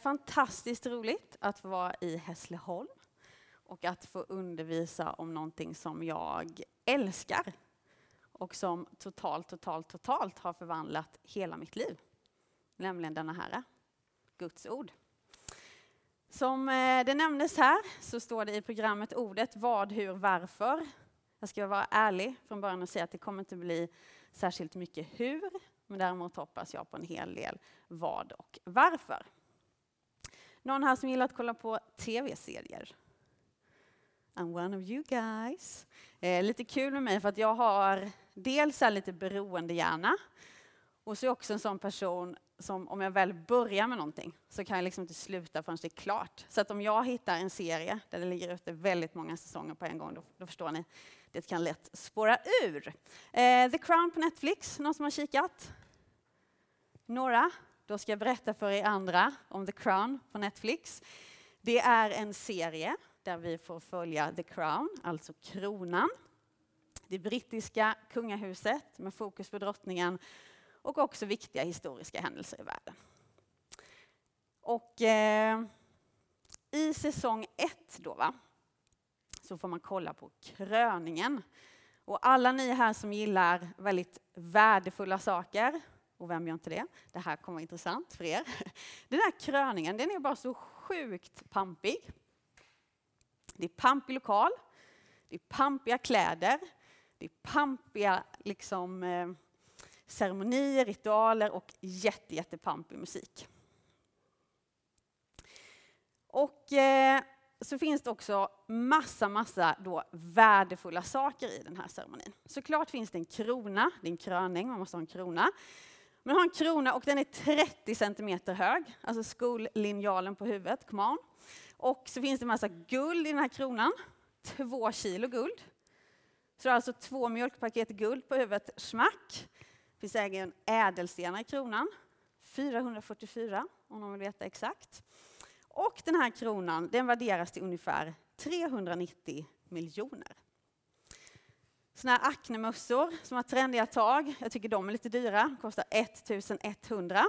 Fantastiskt roligt att få vara i Hässleholm och att få undervisa om någonting som jag älskar och som totalt, totalt, totalt har förvandlat hela mitt liv. Nämligen denna här, Guds ord. Som eh, det nämndes här så står det i programmet ordet vad, hur, varför. Jag ska vara ärlig från början och säga att det kommer inte bli särskilt mycket hur, men däremot hoppas jag på en hel del vad och varför. Någon här som gillar att kolla på tv-serier? I'm one of you guys. Eh, lite kul med mig för att jag har dels är lite beroendehjärna och så är jag också en sån person som om jag väl börjar med någonting så kan jag liksom inte sluta förrän det är klart. Så att om jag hittar en serie där det ligger ute väldigt många säsonger på en gång, då, då förstår ni, det kan lätt spåra ur. Eh, The Crown på Netflix, någon som har kikat? Några? Då ska jag berätta för er andra om The Crown på Netflix. Det är en serie där vi får följa The Crown, alltså kronan. Det brittiska kungahuset med fokus på drottningen och också viktiga historiska händelser i världen. Och eh, i säsong ett då va, så får man kolla på kröningen. Och alla ni här som gillar väldigt värdefulla saker, och vem gör inte det? Det här kommer vara intressant för er. Den här kröningen, den är bara så sjukt pampig. Det är pampig lokal, det är pampiga kläder, det är pampiga liksom, eh, ceremonier, ritualer och jätte, jättepampig musik. Och eh, så finns det också massa, massa då värdefulla saker i den här ceremonin. Såklart finns det en krona, det är en kröning, man måste ha en krona. Man har en krona och den är 30 centimeter hög, alltså skollinjalen på huvudet, come on. Och så finns det massa guld i den här kronan, två kilo guld. Så alltså två mjölkpaket guld på huvudet, smack. Det finns även ädelstenar i kronan, 444 om någon vill veta exakt. Och den här kronan den värderas till ungefär 390 miljoner. Såna här Acne-mössor som har trendiga tag, jag tycker de är lite dyra, kostar 1100.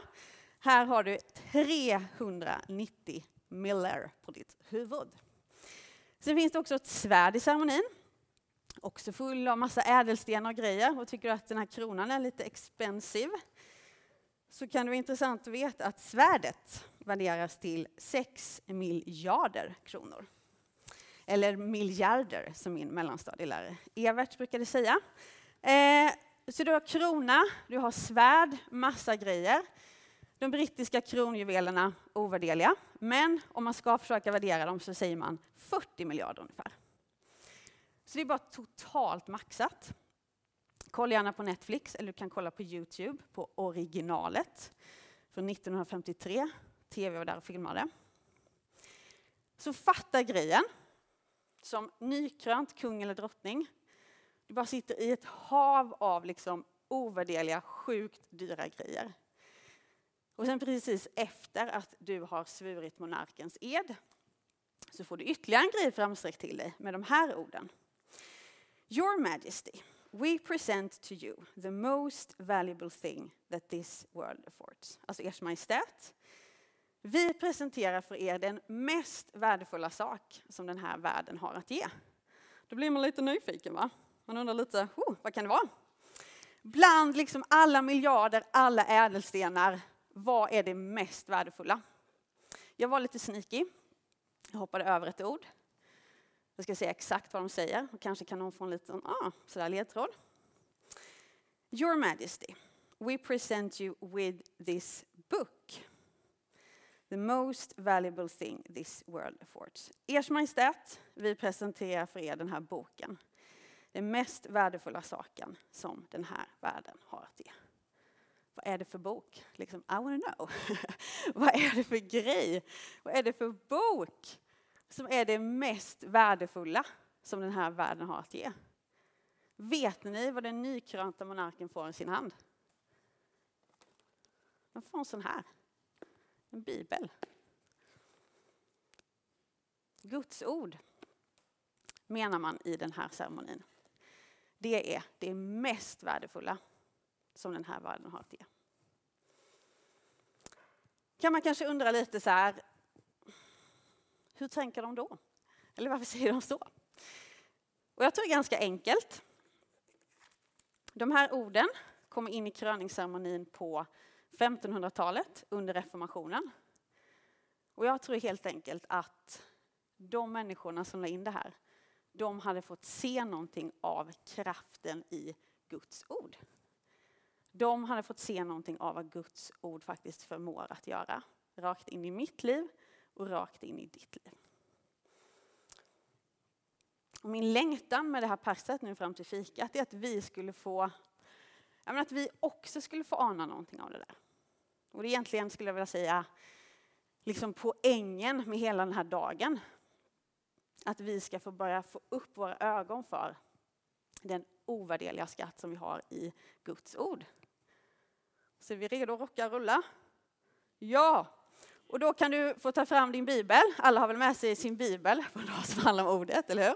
Här har du 390 miller på ditt huvud. Sen finns det också ett svärd i ceremonin, också full av massa ädelstenar och grejer. Och tycker du att den här kronan är lite expensive så kan det vara intressant att veta att svärdet värderas till 6 miljarder kronor. Eller miljarder, som min mellanstadielärare Evert brukade säga. Eh, så du har krona, du har svärd, massa grejer. De brittiska kronjuvelerna ovärderliga, men om man ska försöka värdera dem så säger man 40 miljarder ungefär. Så det är bara totalt maxat. Kolla gärna på Netflix eller du kan kolla på Youtube på originalet från 1953. TV var där och filmade. Så fatta grejen. Som nykrönt kung eller drottning. Du bara sitter i ett hav av liksom ovärderliga, sjukt dyra grejer. Och sen precis efter att du har svurit monarkens ed så får du ytterligare en grej framsträckt till dig med de här orden. Your Majesty, we present to you the most valuable thing that this world affords. Alltså Ers Majestät, vi presenterar för er den mest värdefulla sak som den här världen har att ge. Då blir man lite nyfiken va? Man undrar lite, oh, vad kan det vara? Bland liksom alla miljarder, alla ädelstenar, vad är det mest värdefulla? Jag var lite sneaky. Jag hoppade över ett ord. Jag ska säga exakt vad de säger och kanske kan någon få en liten ah, sådär ledtråd. Your Majesty, we present you with this book. The most valuable thing this world affords. Ers Majestät, vi presenterar för er den här boken. Den mest värdefulla saken som den här världen har att ge. Vad är det för bok? Liksom, I wanna know. Vad är det för grej? Vad är det för bok som är det mest värdefulla som den här världen har att ge? Vet ni vad den nykrönta monarken får i sin hand? De får en sån här. En bibel. Guds ord menar man i den här ceremonin. Det är det mest värdefulla som den här världen har att ge. kan man kanske undra lite så här, hur tänker de då? Eller varför säger de så? Och jag tror det är ganska enkelt. De här orden kommer in i kröningsceremonin på 1500-talet under reformationen. Och jag tror helt enkelt att de människorna som la in det här, de hade fått se någonting av kraften i Guds ord. De hade fått se någonting av vad Guds ord faktiskt förmår att göra. Rakt in i mitt liv och rakt in i ditt liv. Och min längtan med det här passet nu fram till fikat är att vi skulle få, att vi också skulle få ana någonting av det där. Och det egentligen skulle jag vilja säga, liksom poängen med hela den här dagen. Att vi ska få börja få upp våra ögon för den ovärderliga skatt som vi har i Guds ord. Så är vi redo att rocka och rulla? Ja! Och då kan du få ta fram din bibel. Alla har väl med sig sin bibel på en dag som handlar om ordet, eller hur?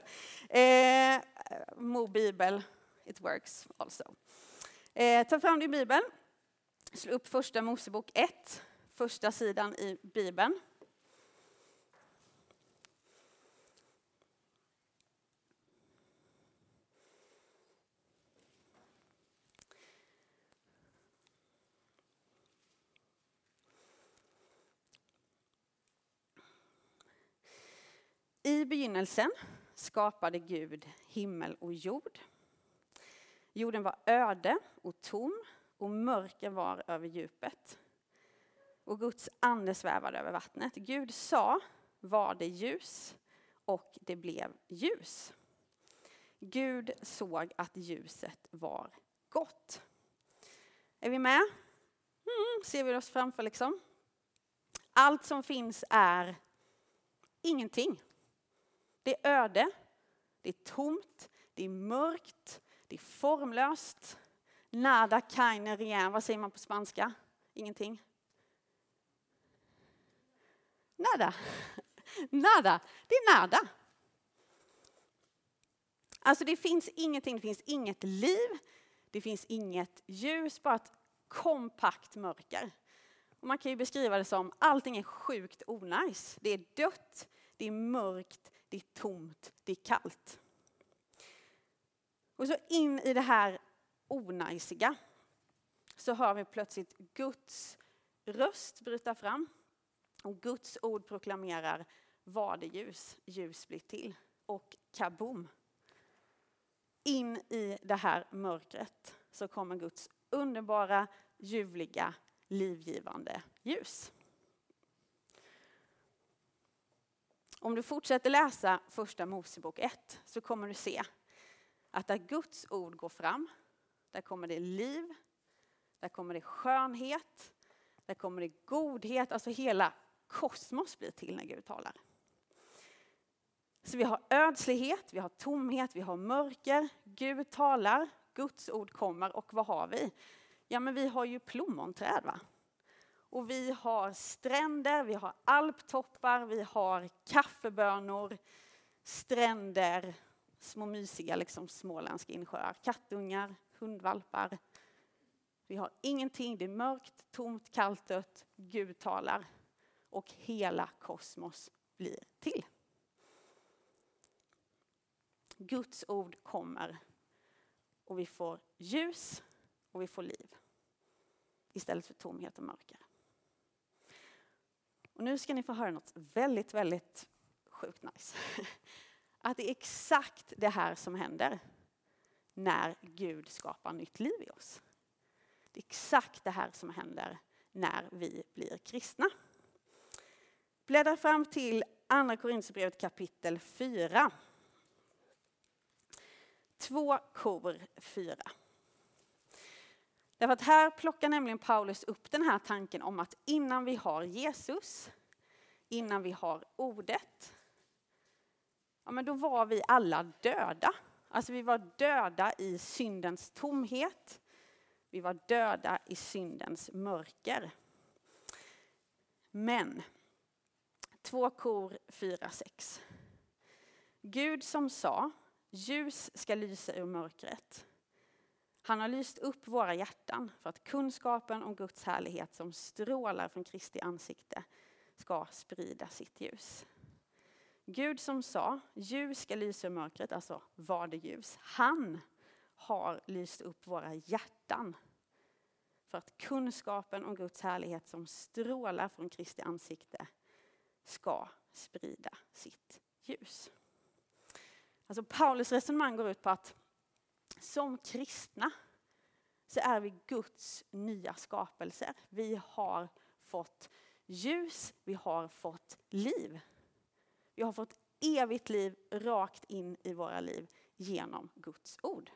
Eh, Mo bibel, it works also. Eh, ta fram din bibel. Slå upp första Mosebok 1, första sidan i bibeln. I begynnelsen skapade Gud himmel och jord. Jorden var öde och tom och mörker var över djupet. Och Guds ande svävade över vattnet. Gud sa, var det ljus? Och det blev ljus. Gud såg att ljuset var gott. Är vi med? Mm, ser vi oss framför liksom? Allt som finns är ingenting. Det är öde, det är tomt, det är mörkt, det är formlöst. Nada keine rien, vad säger man på spanska? Ingenting? Nada. Nada, det är nada. Alltså det finns ingenting, det finns inget liv, det finns inget ljus, bara ett kompakt mörker. Och man kan ju beskriva det som allting är sjukt onajs. Det är dött, det är mörkt, det är tomt, det är kallt. Och så in i det här onajsiga så hör vi plötsligt Guds röst bryta fram. Och Guds ord proklamerar var det ljus, ljus blir till. Och kaboom! In i det här mörkret så kommer Guds underbara, ljuvliga, livgivande ljus. Om du fortsätter läsa första Mosebok 1 så kommer du se att där Guds ord går fram, där kommer det liv, där kommer det skönhet, där kommer det godhet, alltså hela kosmos blir till när Gud talar. Så vi har ödslighet, vi har tomhet, vi har mörker. Gud talar, Guds ord kommer och vad har vi? Ja men vi har ju plommonträd va? Och vi har stränder, vi har alptoppar, vi har kaffebönor, stränder, små mysiga liksom, småländska insjöar, kattungar, hundvalpar. Vi har ingenting, det är mörkt, tomt, kallt, dött. Gud talar och hela kosmos blir till. Guds ord kommer och vi får ljus och vi får liv istället för tomhet och mörker. Och nu ska ni få höra något väldigt, väldigt sjukt nice. Att det är exakt det här som händer när Gud skapar nytt liv i oss. Det är exakt det här som händer när vi blir kristna. Bläddra fram till Andra Korinthierbrevet kapitel 4. Två kor 4. Därför att här plockar nämligen Paulus upp den här tanken om att innan vi har Jesus, innan vi har ordet, ja men då var vi alla döda. Alltså vi var döda i syndens tomhet. Vi var döda i syndens mörker. Men, två kor 4-6. Gud som sa, ljus ska lysa ur mörkret Han har lyst upp våra hjärtan för att kunskapen om Guds härlighet som strålar från Kristi ansikte ska sprida sitt ljus. Gud som sa, ljus ska lysa i mörkret, alltså var det ljus. Han har lyst upp våra hjärtan för att kunskapen om Guds härlighet som strålar från Kristi ansikte ska sprida sitt ljus. Alltså Paulus resonemang går ut på att som kristna så är vi Guds nya skapelser. Vi har fått ljus, vi har fått liv. Vi har fått evigt liv rakt in i våra liv genom Guds ord.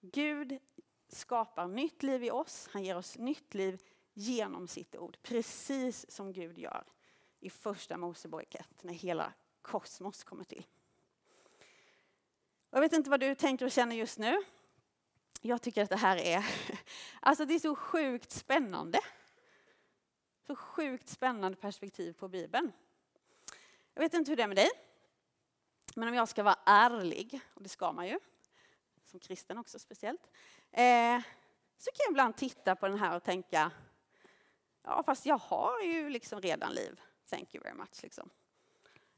Gud skapar nytt liv i oss, han ger oss nytt liv genom sitt ord. Precis som Gud gör i första Mosebok 1 när hela kosmos kommer till. Jag vet inte vad du tänker och känner just nu. Jag tycker att det här är, alltså det är så sjukt spännande. Så sjukt spännande perspektiv på Bibeln. Jag vet inte hur det är med dig. Men om jag ska vara ärlig, och det ska man ju, som kristen också speciellt, eh, så kan jag ibland titta på den här och tänka, ja fast jag har ju liksom redan liv. Thank you very much. Liksom.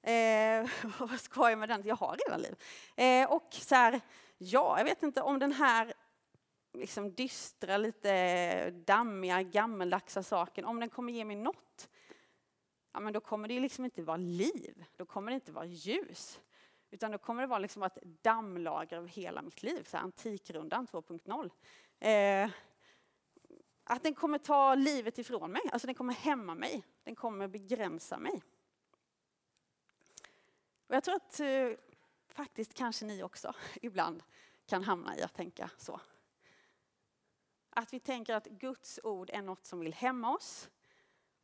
Eh, vad ska jag med den? Jag har redan liv. Eh, och så här, ja, jag vet inte om den här liksom dystra, lite dammiga, gammeldagsa saken, om den kommer ge mig något, ja men då kommer det liksom inte vara liv. Då kommer det inte vara ljus. Utan då kommer det vara liksom ett dammlager av hela mitt liv, så Antikrundan 2.0. Eh, att den kommer ta livet ifrån mig, alltså den kommer hämma mig, den kommer begränsa mig. Och jag tror att eh, faktiskt kanske ni också ibland kan hamna i att tänka så. Att vi tänker att Guds ord är något som vill hämma oss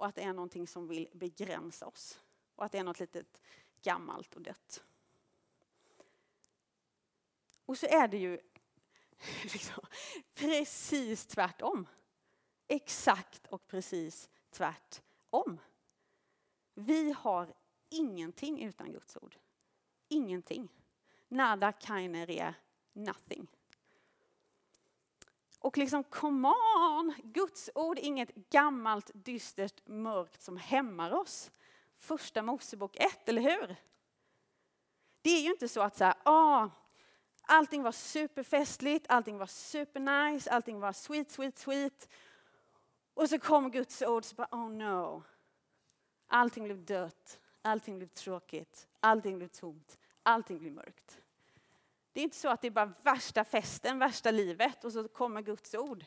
och att det är någonting som vill begränsa oss. Och att det är något litet gammalt och dött. Och så är det ju liksom precis tvärtom. Exakt och precis tvärtom. Vi har ingenting utan Guds ord. Ingenting. Nada kainere, nothing. Och liksom, come on! Guds ord är inget gammalt, dystert, mörkt som hämmar oss. Första Mosebok 1, eller hur? Det är ju inte så att så här, ah, allting var superfestligt, allting var supernice, allting var sweet, sweet, sweet. Och så kom Guds ord och så bara, oh no. Allting blev dött, allting blev tråkigt, allting blev tomt, allting blev mörkt. Det är inte så att det är bara värsta festen, värsta livet och så kommer Guds ord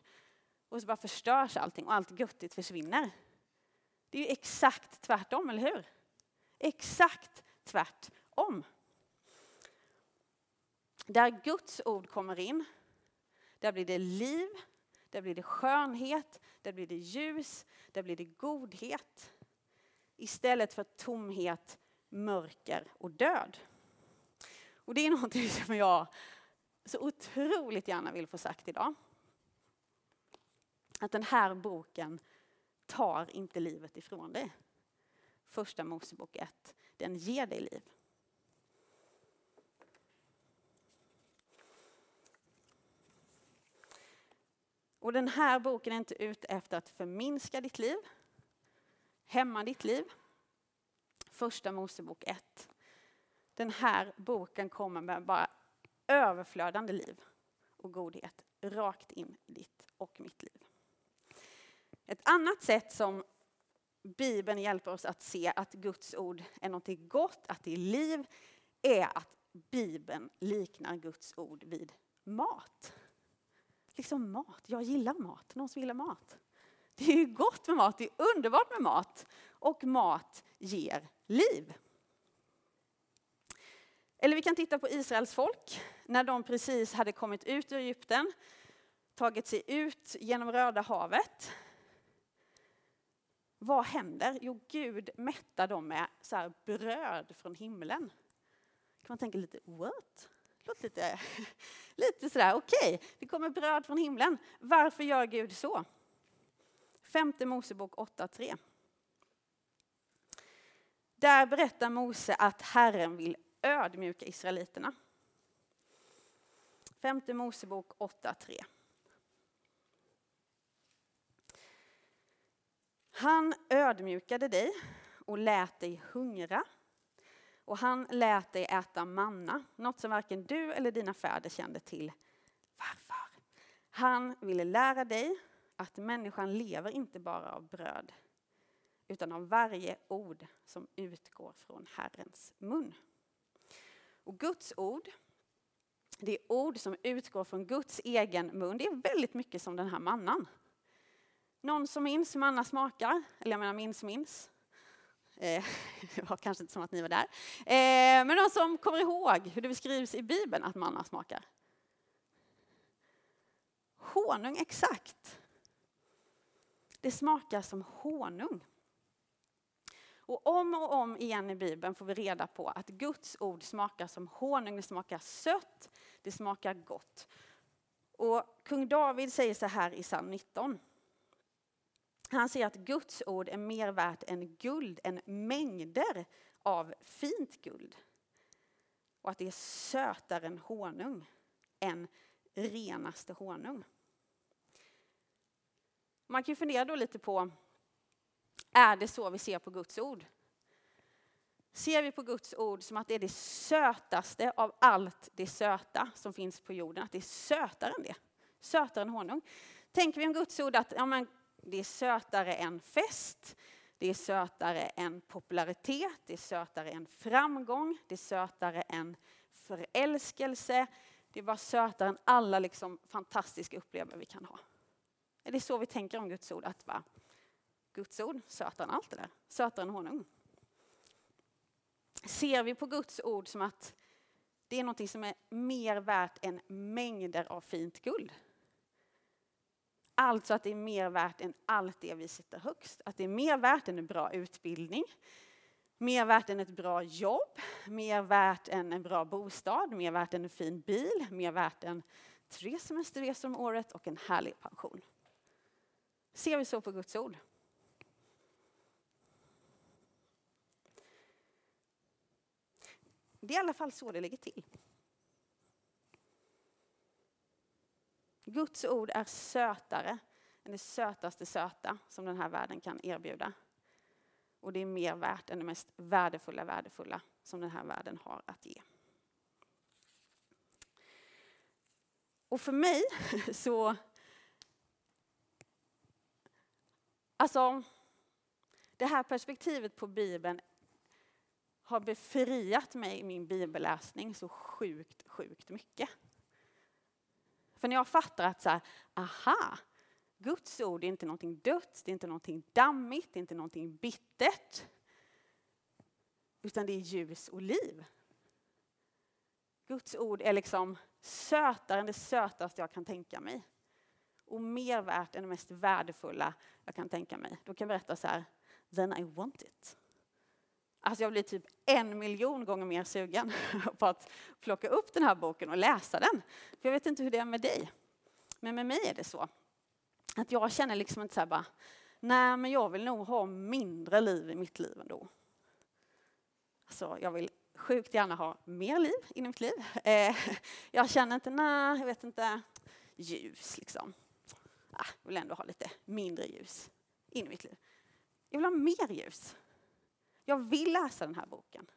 och så bara förstörs allting och allt göttigt försvinner. Det är ju exakt tvärtom, eller hur? Exakt tvärtom. Där Guds ord kommer in, där blir det liv, där blir det skönhet, där blir det ljus, där blir det godhet. Istället för tomhet, mörker och död. Och det är någonting som jag så otroligt gärna vill få sagt idag. Att den här boken tar inte livet ifrån dig. Första Mosebok 1, den ger dig liv. Och den här boken är inte ute efter att förminska ditt liv, hämma ditt liv. Första Mosebok 1 den här boken kommer med bara överflödande liv och godhet rakt in i ditt och mitt liv. Ett annat sätt som Bibeln hjälper oss att se att Guds ord är något gott, att det är liv, är att Bibeln liknar Guds ord vid mat. Liksom mat. Jag gillar mat. Någon som gillar mat? Det är ju gott med mat, det är underbart med mat. Och mat ger liv. Eller vi kan titta på Israels folk när de precis hade kommit ut ur Egypten, tagit sig ut genom Röda havet. Vad händer? Jo, Gud mättar dem med så bröd från himlen. kan man tänka lite, what? Låter lite, lite sådär, okej, okay, det kommer bröd från himlen. Varför gör Gud så? Femte Mosebok 8.3. Där berättar Mose att Herren vill ödmjuka israeliterna. Femte Mosebok 8.3. Han ödmjukade dig och lät dig hungra. Och han lät dig äta manna, något som varken du eller dina fäder kände till. Varför? Han ville lära dig att människan lever inte bara av bröd, utan av varje ord som utgår från Herrens mun. Och Guds ord, det är ord som utgår från Guds egen mun. Det är väldigt mycket som den här mannan. Någon som minns hur manna smakar? Eller jag menar minns minns. Eh, det var kanske inte som att ni var där. Eh, men någon som kommer ihåg hur det beskrivs i Bibeln att manna smakar? Honung, exakt. Det smakar som honung. Och om och om igen i Bibeln får vi reda på att Guds ord smakar som honung, det smakar sött, det smakar gott. Och kung David säger så här i psalm 19. Han säger att Guds ord är mer värt än guld, än mängder av fint guld. Och att det är sötare än honung, än renaste honung. Man kan ju fundera då lite på, är det så vi ser på Guds ord? Ser vi på Guds ord som att det är det sötaste av allt det söta som finns på jorden, att det är sötare än det, sötare än honung. Tänker vi om Guds ord att ja, men, det är sötare än fest, det är sötare än popularitet, det är sötare än framgång, det är sötare än förälskelse. Det är bara sötare än alla liksom fantastiska upplevelser vi kan ha. Är det så vi tänker om Guds ord? Att va? Guds ord, sötare än allt det där, sötare än honung. Ser vi på Guds ord som att det är något som är mer värt än mängder av fint guld? Alltså att det är mer värt än allt det vi sitter högst. Att det är mer värt än en bra utbildning, mer värt än ett bra jobb, mer värt än en bra bostad, mer värt än en fin bil, mer värt än tre semesterresor om året och en härlig pension. Ser vi så på Guds ord? Det är i alla fall så det ligger till. Guds ord är sötare än det sötaste söta som den här världen kan erbjuda. Och det är mer värt än det mest värdefulla värdefulla som den här världen har att ge. Och för mig så... Alltså, det här perspektivet på Bibeln har befriat mig i min bibelläsning så sjukt, sjukt mycket. För när jag fattar att så här, aha, Guds ord är inte någonting dött, det är inte någonting dammigt, det är inte någonting bittert. Utan det är ljus och liv. Guds ord är liksom sötare än det sötaste jag kan tänka mig. Och mer värt än det mest värdefulla jag kan tänka mig. Då kan jag berätta så här, then I want it. Alltså jag blir typ en miljon gånger mer sugen på att plocka upp den här boken och läsa den. För jag vet inte hur det är med dig. Men med mig är det så. Att jag känner liksom inte så här bara, nej men jag vill nog ha mindre liv i mitt liv ändå. Alltså jag vill sjukt gärna ha mer liv i mitt liv. Eh, jag känner inte, nej jag vet inte, ljus liksom. Ah, jag vill ändå ha lite mindre ljus in i mitt liv. Jag vill ha mer ljus. Jag vill läsa den här boken.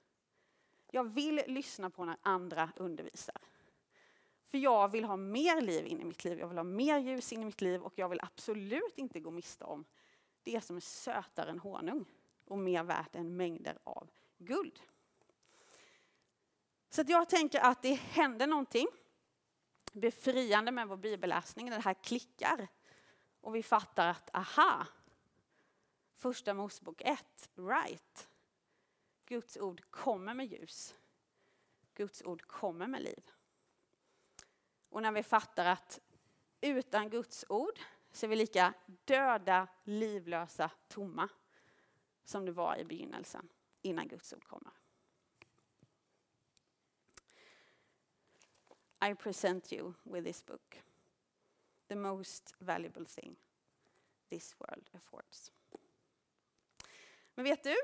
Jag vill lyssna på när andra undervisar. För jag vill ha mer liv in i mitt liv, jag vill ha mer ljus in i mitt liv och jag vill absolut inte gå miste om det som är sötare än honung och mer värt än mängder av guld. Så jag tänker att det händer någonting befriande med vår bibelläsning när det här klickar och vi fattar att aha, första Mosebok 1, right. Guds ord kommer med ljus. Guds ord kommer med liv. Och när vi fattar att utan Guds ord så är vi lika döda, livlösa, tomma som det var i begynnelsen innan Guds ord kommer. I present you with this book, the most valuable thing this world affords. Men vet du?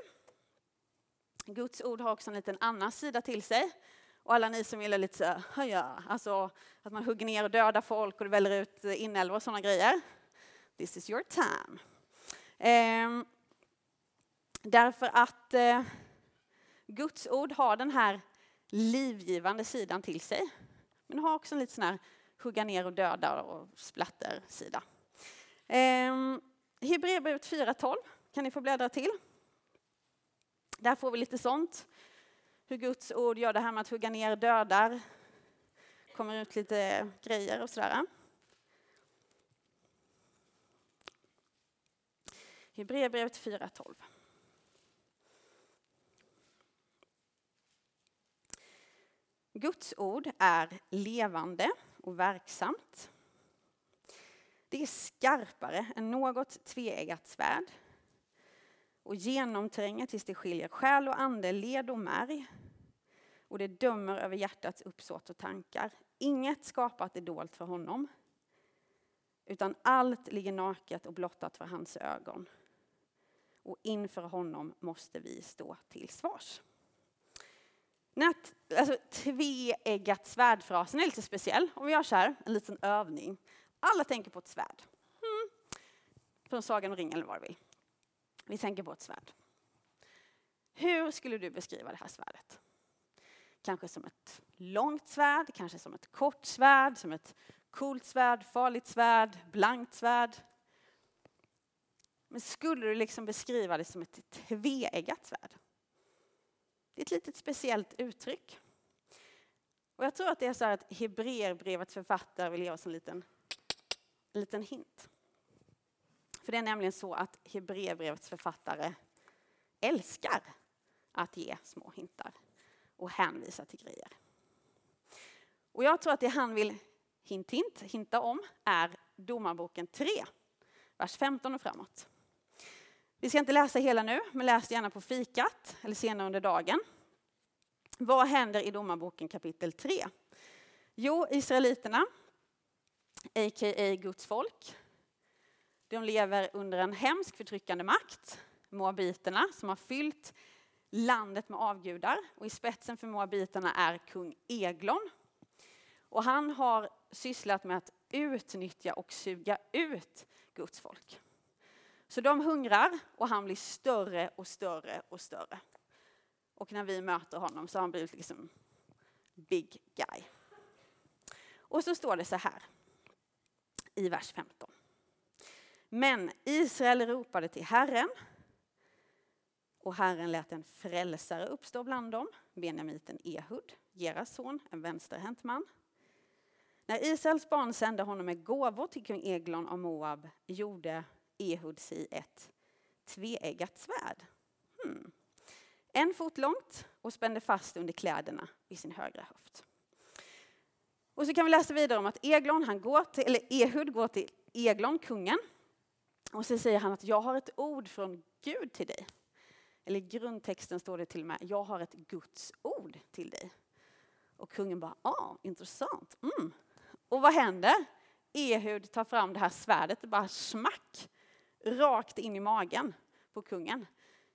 Guds ord har också en liten annan sida till sig. Och alla ni som gillar lite så här, ja, alltså att man hugger ner och dödar folk och det väller ut inälvor och sådana grejer. This is your time. Eh, därför att eh, Guds ord har den här livgivande sidan till sig. Men har också en lite sån här hugga ner och döda och splatter-sida. Eh, Hebreerbrevet 4.12 kan ni få bläddra till. Där får vi lite sånt. Hur Guds ord gör det här med att hugga ner dödar. kommer ut lite grejer och sådär. Hebreerbrevet 4.12. Guds ord är levande och verksamt. Det är skarpare än något tveeggat svärd och genomtränger tills det skiljer själ och ande, led och märg. Och det dömer över hjärtats uppsåt och tankar. Inget skapat är dolt för honom, utan allt ligger naket och blottat för hans ögon. Och inför honom måste vi stå till svars. alltså, tveeggat svärdfrasen är lite speciell. Om vi gör så här, en liten övning. Alla tänker på ett svärd. Mm. Från Sagan om ringen eller vad du vill. Vi tänker på ett svärd. Hur skulle du beskriva det här svärdet? Kanske som ett långt svärd, kanske som ett kort svärd, som ett coolt svärd, farligt svärd, blankt svärd. Men skulle du liksom beskriva det som ett tveeggat svärd? Det är ett litet speciellt uttryck. Och jag tror att det är så att Hebreerbrevets författare vill ge oss en liten, en liten hint. För det är nämligen så att Hebreerbrevets författare älskar att ge små hintar och hänvisa till grejer. Och jag tror att det han vill hint, hint, hinta om är Domarboken 3, vers 15 och framåt. Vi ska inte läsa hela nu, men läs gärna på fikat eller senare under dagen. Vad händer i Domarboken kapitel 3? Jo, Israeliterna, a.k.a. Guds folk, de lever under en hemsk förtryckande makt, moabiterna, som har fyllt landet med avgudar. Och I spetsen för moabiterna är kung Eglon. Och han har sysslat med att utnyttja och suga ut Guds folk. Så de hungrar och han blir större och större och större. Och när vi möter honom så har han blivit liksom big guy. Och så står det så här i vers 15. Men Israel ropade till Herren och Herren lät en frälsare uppstå bland dem, Benjamiten Ehud, Geras son, en vänsterhänt man. När Israels barn sände honom med gåvor till kung Eglon av Moab gjorde Ehud sig ett tveeggat svärd. Hmm. En fot långt och spände fast under kläderna vid sin högra höft. Och så kan vi läsa vidare om att Eglon, han går till, eller Ehud går till Eglon, kungen, och så säger han att jag har ett ord från Gud till dig. Eller i grundtexten står det till och med, jag har ett Guds ord till dig. Och kungen bara, ah, intressant. Mm. Och vad händer? Ehud tar fram det här svärdet och bara smack, rakt in i magen på kungen.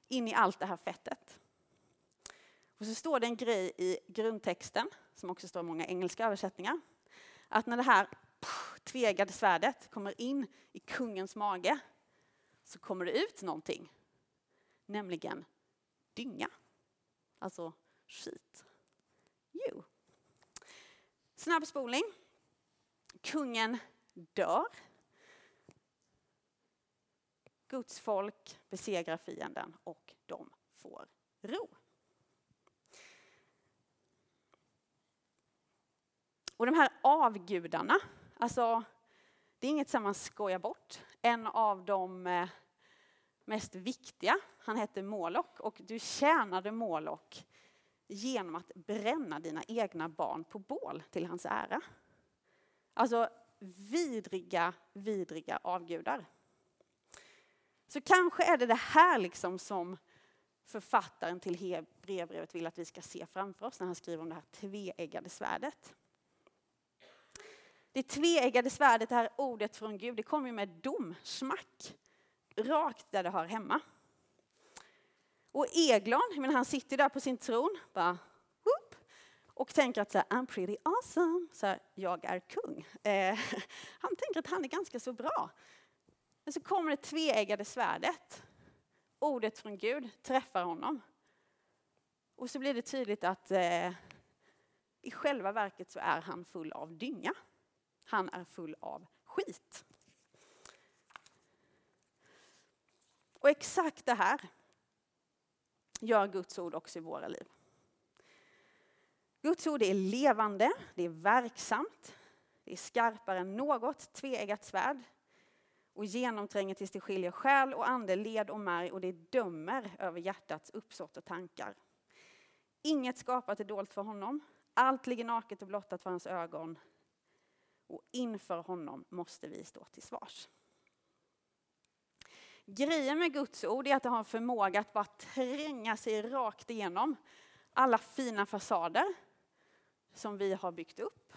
In i allt det här fettet. Och så står det en grej i grundtexten, som också står i många engelska översättningar. Att när det här tvegade svärdet kommer in i kungens mage så kommer det ut någonting. Nämligen dynga. Alltså skit. Jo. Snabbspolning. Kungen dör. Guds folk besegrar fienden och de får ro. Och de här avgudarna Alltså, det är inget som man skojar bort. En av de eh, mest viktiga, han hette Molok och du tjänade Molok genom att bränna dina egna barn på bål till hans ära. Alltså vidriga, vidriga avgudar. Så kanske är det det här liksom som författaren till Hebreerbrevet vill att vi ska se framför oss när han skriver om det här tveeggade svärdet. Det tveeggade svärdet, det här ordet från Gud, det kommer med dom, smack, rakt där det hör hemma. Och Eglon, men han sitter där på sin tron, bara, whoop, och tänker att så här, I'm pretty awesome, så här, jag är kung. Eh, han tänker att han är ganska så bra. Men så kommer det tveeggade svärdet. Ordet från Gud träffar honom. Och så blir det tydligt att eh, i själva verket så är han full av dynga. Han är full av skit. Och exakt det här gör Guds ord också i våra liv. Guds ord är levande, det är verksamt, det är skarpare än något tveeggat svärd och genomtränger tills det skiljer själ och ande, led och märg och det dömer över hjärtats uppsåt och tankar. Inget skapat är dolt för honom, allt ligger naket och blottat för hans ögon och inför honom måste vi stå till svars. Grejen med Guds ord är att det har en förmåga att bara tränga sig rakt igenom alla fina fasader som vi har byggt upp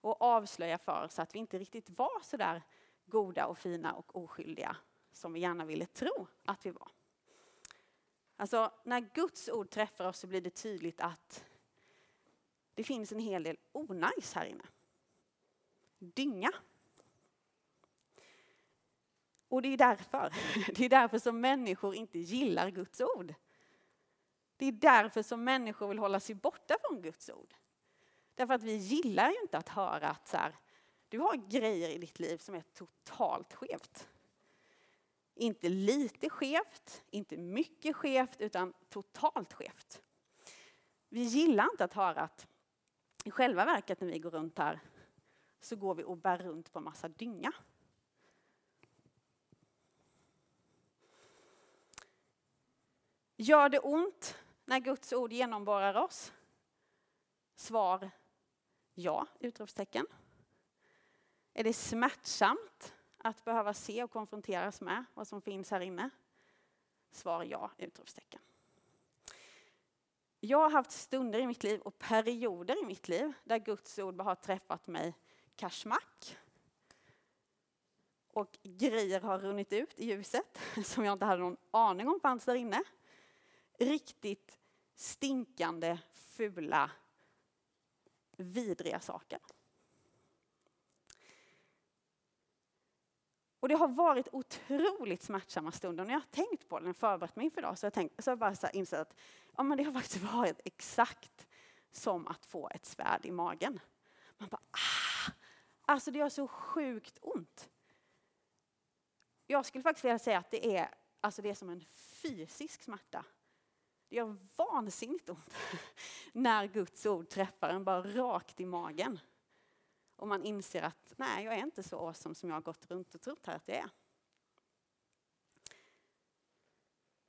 och avslöja för oss att vi inte riktigt var så där goda och fina och oskyldiga som vi gärna ville tro att vi var. Alltså, när Guds ord träffar oss så blir det tydligt att det finns en hel del onajs här inne. Dynga. Och det är därför, det är därför som människor inte gillar Guds ord. Det är därför som människor vill hålla sig borta från Guds ord. Därför att vi gillar ju inte att höra att så här, du har grejer i ditt liv som är totalt skevt. Inte lite skevt, inte mycket skevt, utan totalt skevt. Vi gillar inte att höra att i själva verket när vi går runt här så går vi och bär runt på en massa dynga. Gör det ont när Guds ord genomborrar oss? Svar ja, utropstecken. Är det smärtsamt att behöva se och konfronteras med vad som finns här inne? Svar ja, utropstecken. Jag har haft stunder i mitt liv och perioder i mitt liv där Guds ord har träffat mig kashmak. Och grejer har runnit ut i ljuset som jag inte hade någon aning om fanns där inne. Riktigt stinkande, fula, vidriga saker. Och det har varit otroligt smärtsamma stunder. När jag har tänkt på det, när jag förberett mig inför idag, så har jag, tänkt, så har jag bara så insett att ja, men det har faktiskt varit exakt som att få ett svärd i magen. Man bara ah! Alltså det gör så sjukt ont. Jag skulle faktiskt vilja säga att det är, alltså det är som en fysisk smärta. Det gör vansinnigt ont när Guds ord träffar en bara rakt i magen. Och man inser att nej, jag är inte så awesome som jag har gått runt och trott här att jag är.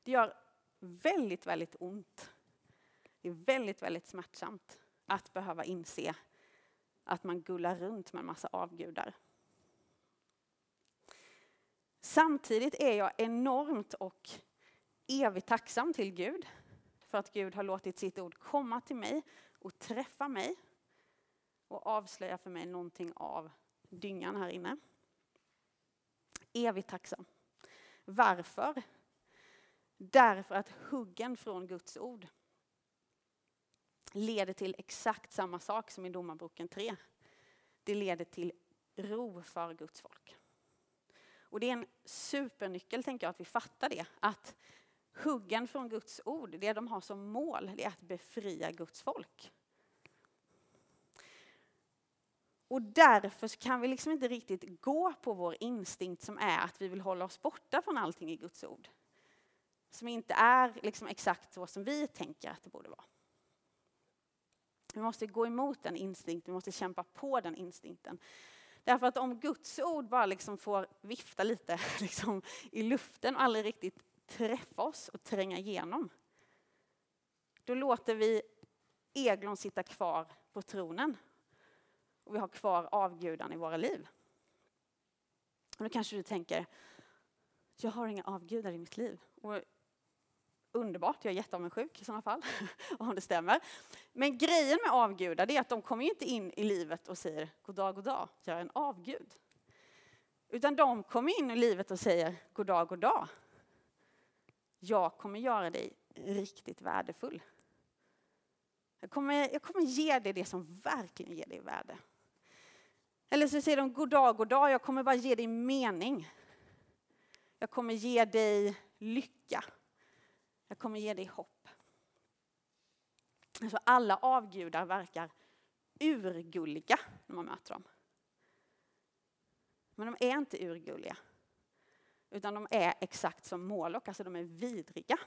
Det gör väldigt, väldigt ont. Det är väldigt, väldigt smärtsamt att behöva inse att man gullar runt med en massa avgudar. Samtidigt är jag enormt och evigt tacksam till Gud för att Gud har låtit sitt ord komma till mig och träffa mig och avslöja för mig någonting av dyngan här inne. Evigt tacksam. Varför? Därför att huggen från Guds ord leder till exakt samma sak som i Domarboken 3. Det leder till ro för Guds folk. Och det är en supernyckel, tänker jag, att vi fattar det. Att huggen från Guds ord, det de har som mål, det är att befria Guds folk. Och därför kan vi liksom inte riktigt gå på vår instinkt som är att vi vill hålla oss borta från allting i Guds ord. Som inte är liksom exakt så som vi tänker att det borde vara. Vi måste gå emot den instinkten, vi måste kämpa på den instinkten. Därför att om Guds ord bara liksom får vifta lite liksom i luften och aldrig riktigt träffa oss och tränga igenom, då låter vi Eglon sitta kvar på tronen och vi har kvar avgudan i våra liv. Och då kanske du tänker, jag har inga avgudar i mitt liv. Och underbart, jag är jätteavundsjuk i sådana fall, om det stämmer. Men grejen med avgudar är att de kommer inte in i livet och säger god dag, god dag, jag är en avgud. Utan de kommer in i livet och säger god dag, god dag. Jag kommer göra dig riktigt värdefull. Jag kommer, jag kommer ge dig det som verkligen ger dig värde. Eller så säger de god dag, god dag, jag kommer bara ge dig mening. Jag kommer ge dig lycka. Jag kommer ge dig hopp. Alltså alla avgudar verkar urgulliga när man möter dem. Men de är inte urgulliga. Utan de är exakt som Moloch, alltså de är vidriga.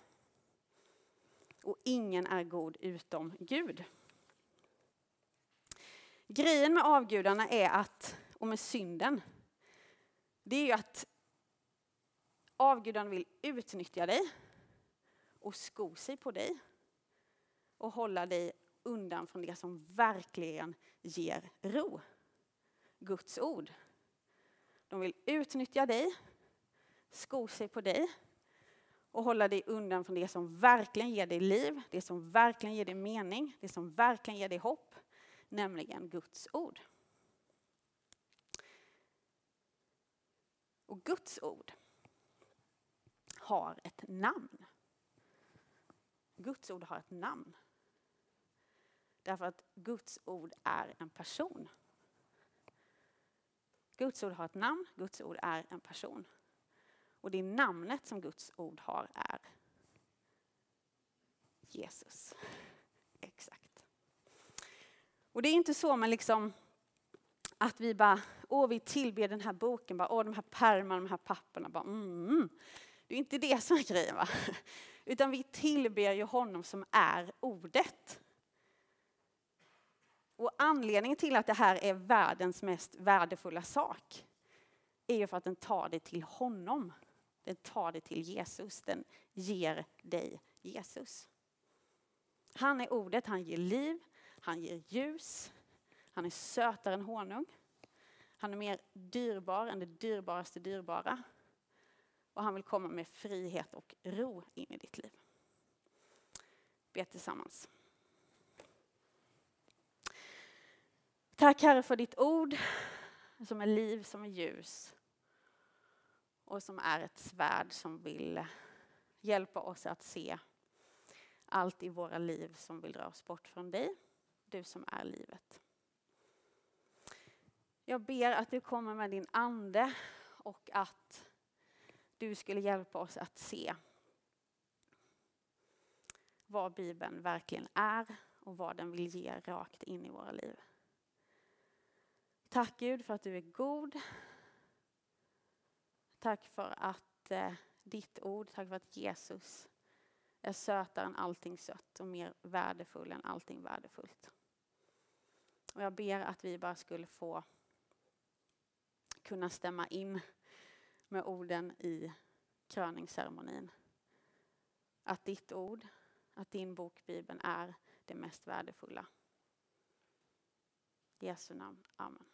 Och ingen är god utom Gud. Grejen med avgudarna är att, och med synden, det är ju att avgudarna vill utnyttja dig och sko sig på dig och hålla dig undan från det som verkligen ger ro. Guds ord. De vill utnyttja dig, sko sig på dig och hålla dig undan från det som verkligen ger dig liv, det som verkligen ger dig mening, det som verkligen ger dig hopp, nämligen Guds ord. Och Guds ord har ett namn. Guds ord har ett namn. Därför att Guds ord är en person. Guds ord har ett namn, Guds ord är en person. Och det namnet som Guds ord har är Jesus. Exakt. Och det är inte så med liksom att vi bara, åh vi tillber den här boken, bara, åh de här pärmarna, de här papperna, bara, mm. mm. Det är inte det som är grejen va. Utan vi tillber ju honom som är ordet. Och anledningen till att det här är världens mest värdefulla sak är ju för att den tar dig till honom. Den tar dig till Jesus. Den ger dig Jesus. Han är ordet, han ger liv, han ger ljus. Han är sötare än honung. Han är mer dyrbar än det dyrbaraste dyrbara. Och han vill komma med frihet och ro in i ditt liv. Be tillsammans. Tack Herre för ditt ord som är liv, som är ljus och som är ett svärd som vill hjälpa oss att se allt i våra liv som vill dra oss bort från dig, du som är livet. Jag ber att du kommer med din ande och att du skulle hjälpa oss att se vad Bibeln verkligen är och vad den vill ge rakt in i våra liv. Tack Gud för att du är god. Tack för att eh, ditt ord, tack för att Jesus är sötare än allting sött och mer värdefull än allting värdefullt. Och jag ber att vi bara skulle få kunna stämma in med orden i kröningsceremonin. Att ditt ord, att din bok Bibeln är det mest värdefulla. I Jesu namn. Amen.